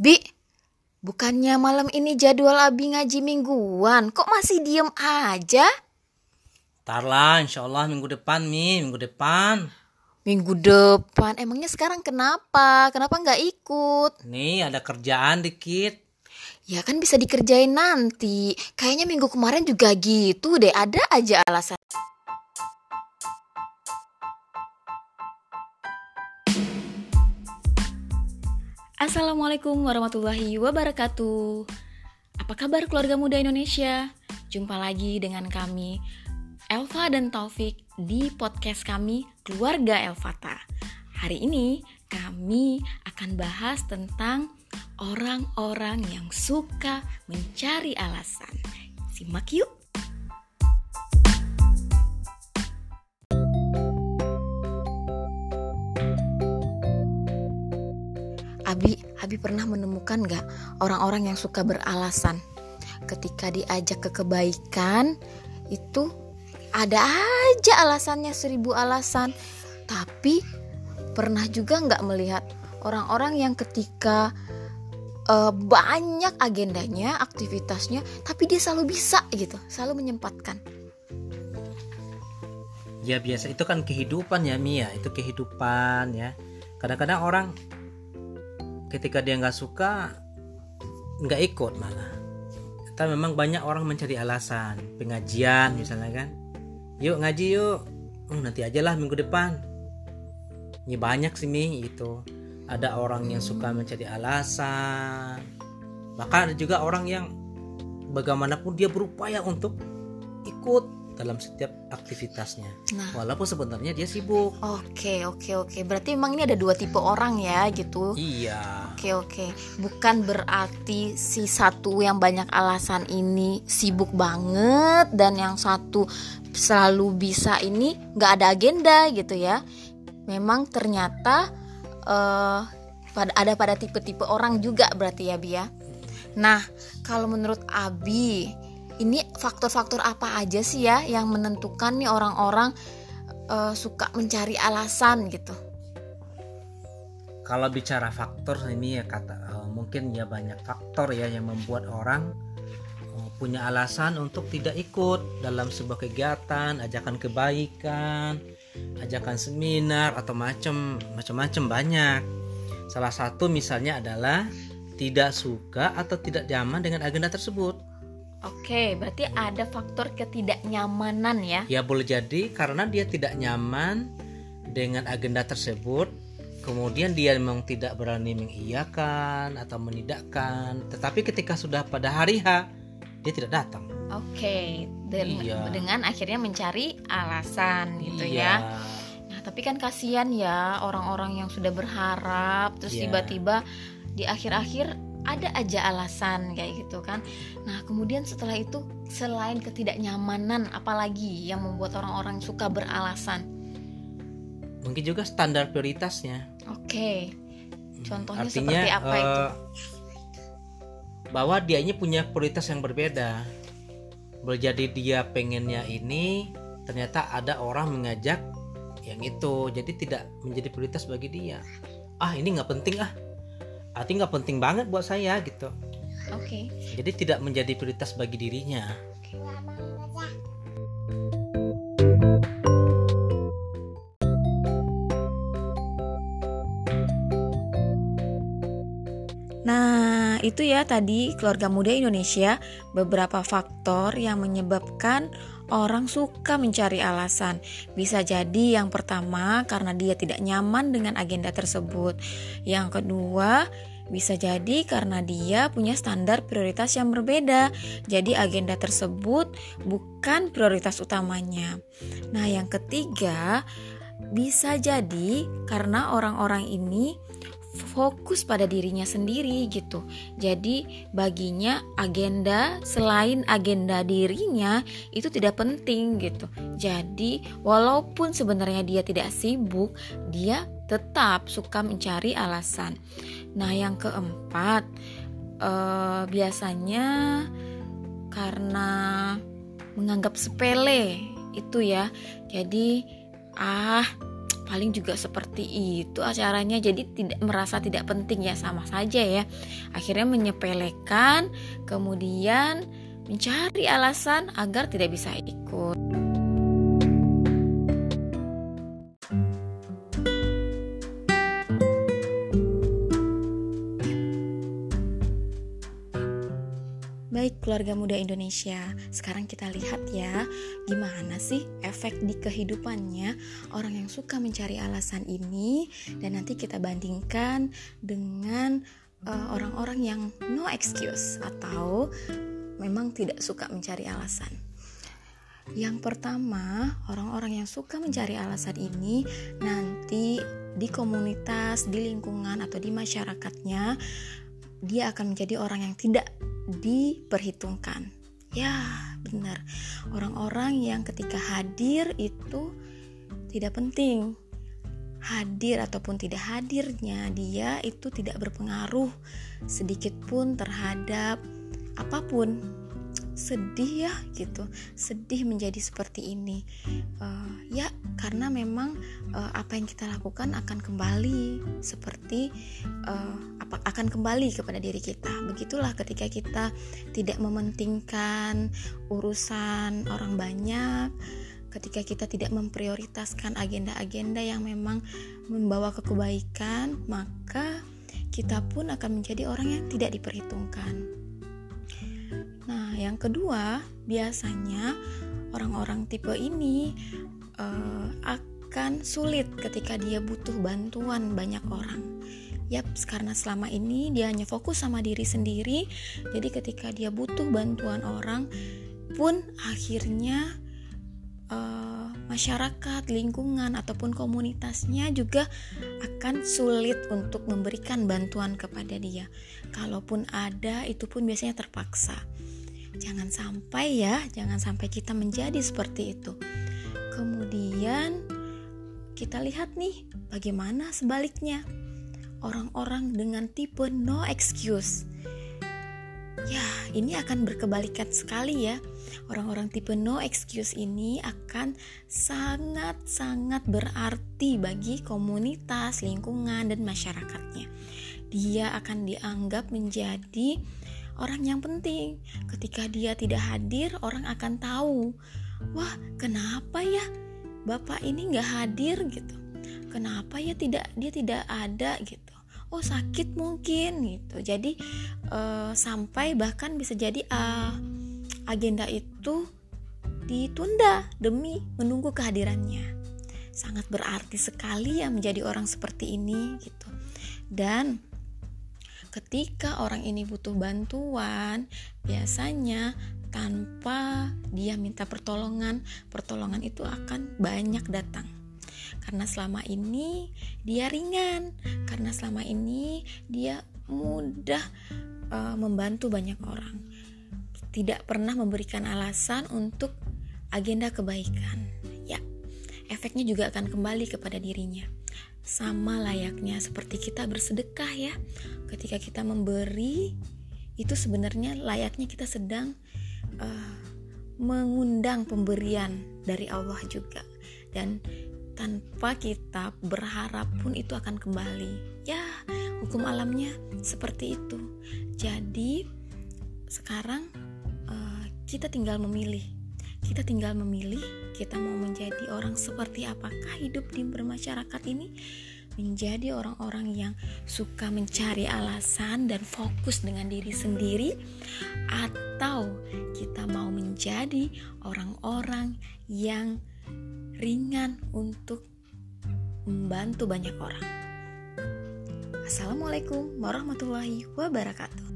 Bi, bukannya malam ini jadwal Abi ngaji mingguan, kok masih diem aja? Ntar lah, insya Allah minggu depan, Mi, minggu depan. Minggu depan, emangnya sekarang kenapa? Kenapa nggak ikut? Nih, ada kerjaan dikit. Ya kan bisa dikerjain nanti. Kayaknya minggu kemarin juga gitu deh, ada aja alasan. Assalamualaikum warahmatullahi wabarakatuh. Apa kabar keluarga muda Indonesia? Jumpa lagi dengan kami, Elva dan Taufik di podcast kami Keluarga Elvata. Hari ini kami akan bahas tentang orang-orang yang suka mencari alasan. Simak yuk. Abi, pernah menemukan gak orang-orang yang suka beralasan? Ketika diajak ke kebaikan itu ada aja alasannya seribu alasan. Tapi pernah juga nggak melihat orang-orang yang ketika uh, banyak agendanya aktivitasnya tapi dia selalu bisa gitu selalu menyempatkan? Ya biasa. Itu kan kehidupan ya Mia, itu kehidupan ya. Kadang-kadang orang ketika dia nggak suka nggak ikut malah. Tapi memang banyak orang mencari alasan pengajian misalnya kan. Yuk ngaji yuk. Oh, nanti aja lah minggu depan. Ini banyak sih Mi itu. Ada orang yang suka mencari alasan. Bahkan ada juga orang yang bagaimanapun dia berupaya untuk ikut dalam setiap aktivitasnya. Nah. Walaupun sebenarnya dia sibuk. oke oke oke berarti memang ini ada dua tipe orang ya gitu Iya. Oke oke, bukan berarti si satu yang banyak alasan ini sibuk banget dan yang satu selalu bisa ini nggak ada agenda gitu ya. Memang ternyata eh pada ada pada tipe-tipe orang juga berarti ya Bia. Nah kalau menurut Abi ini faktor-faktor apa aja sih ya yang menentukan nih orang-orang eh, suka mencari alasan gitu? Kalau bicara faktor ini ya kata eh, mungkin ya banyak faktor ya yang membuat orang eh, punya alasan untuk tidak ikut dalam sebuah kegiatan, ajakan kebaikan, ajakan seminar atau macam macam-macam banyak. Salah satu misalnya adalah tidak suka atau tidak nyaman dengan agenda tersebut. Oke, berarti ada faktor ketidaknyamanan ya. Ya boleh jadi karena dia tidak nyaman dengan agenda tersebut, kemudian dia memang tidak berani mengiyakan atau menidakkan. Tetapi ketika sudah pada hari H, dia tidak datang. Oke, den- Iya. dengan akhirnya mencari alasan gitu Iya. ya. Nah, tapi kan kasihan ya orang-orang yang sudah berharap terus Iya. tiba-tiba di akhir-akhir ada aja alasan kayak gitu kan. Nah, kemudian setelah itu selain ketidaknyamanan apalagi yang membuat orang-orang suka beralasan. Mungkin juga standar prioritasnya. Oke. Contohnya Artinya, seperti apa itu? eh, Bahwa dia ini punya prioritas yang berbeda. Boleh jadi dia pengennya ini, ternyata ada orang mengajak yang itu, jadi tidak menjadi prioritas bagi dia. Ah ini nggak penting ah, artinya nggak penting banget buat saya gitu. Oke. Jadi tidak menjadi prioritas bagi dirinya. Itu ya tadi keluarga muda Indonesia beberapa faktor yang menyebabkan orang suka mencari alasan. Bisa jadi yang pertama karena dia tidak nyaman dengan agenda tersebut. Yang kedua, bisa jadi karena dia punya standar prioritas yang berbeda. Jadi agenda tersebut bukan prioritas utamanya. Nah, yang ketiga, bisa jadi karena orang-orang ini fokus pada dirinya sendiri gitu. Jadi baginya agenda selain agenda dirinya itu tidak penting gitu. Jadi walaupun sebenarnya dia tidak sibuk, dia tetap suka mencari alasan. Nah, yang keempat eh, biasanya karena menganggap sepele itu ya. Jadi ah paling juga seperti itu acaranya jadi tidak merasa tidak penting ya sama saja ya. Akhirnya menyepelekan kemudian mencari alasan agar tidak bisa ikut Baik keluarga muda Indonesia, sekarang kita lihat ya gimana sih efek di kehidupannya orang yang suka mencari alasan ini dan nanti kita bandingkan dengan eh, orang-orang uh, yang no excuse atau memang tidak suka mencari alasan. Yang pertama, orang-orang yang suka mencari alasan ini nanti di komunitas, di lingkungan atau di masyarakatnya dia akan menjadi orang yang tidak diperhitungkan. Ya, benar. Orang-orang yang ketika hadir itu tidak penting. Hadir ataupun tidak hadirnya dia itu tidak berpengaruh sedikit pun terhadap apa pun sedih ya gitu. Sedih menjadi seperti ini. Uh, ya karena memang uh, apa yang kita lakukan akan kembali seperti uh, apa akan kembali kepada diri kita. Begitulah ketika kita tidak mementingkan urusan orang banyak ketika kita tidak memprioritaskan agenda-agenda yang memang membawa kekebaikan maka kita pun akan menjadi orang yang tidak diperhitungkan yang kedua, biasanya orang-orang tipe ini uh, akan sulit ketika dia butuh bantuan banyak orang. Yap, karena selama ini dia hanya fokus sama diri sendiri, jadi ketika dia butuh bantuan orang pun akhirnya uh, masyarakat, lingkungan ataupun komunitasnya juga akan sulit untuk memberikan bantuan kepada dia. Kalaupun ada, itu pun biasanya terpaksa. Jangan sampai ya, jangan sampai kita menjadi seperti itu. Kemudian kita lihat nih bagaimana sebaliknya. Orang-orang dengan tipe no excuse. Ya, ini akan berkebalikan sekali ya. Orang-orang tipe no excuse ini akan sangat-sangat berarti bagi komunitas, lingkungan, dan masyarakatnya. Dia akan dianggap menjadi orang yang penting. Ketika dia tidak hadir, orang akan tahu, wah kenapa ya bapak ini nggak hadir gitu? Kenapa ya tidak dia tidak ada gitu? Oh sakit mungkin gitu. Jadi uh, sampai bahkan bisa jadi uh, agenda itu ditunda demi menunggu kehadirannya. Sangat berarti sekali ya menjadi orang seperti ini gitu. Dan ketika orang ini butuh bantuan, biasanya tanpa dia minta pertolongan, pertolongan itu akan banyak datang. Karena selama ini dia ringan, karena selama ini dia mudah uh, membantu banyak orang. Tidak pernah memberikan alasan untuk agenda kebaikan. Ya, efeknya juga akan kembali kepada dirinya sama layaknya seperti kita bersedekah ya. Ketika kita memberi, itu sebenarnya layaknya kita sedang uh, mengundang pemberian dari Allah juga. Dan tanpa kita berharap pun itu akan kembali. Ya, hukum alamnya seperti itu. Jadi sekarang uh, kita tinggal memilih. Kita tinggal memilih kita mau menjadi orang seperti apakah hidup di bermasyarakat ini menjadi orang-orang yang suka mencari alasan dan fokus dengan diri sendiri atau kita mau menjadi orang-orang yang ringan untuk membantu banyak orang. Assalamualaikum warahmatullahi wabarakatuh.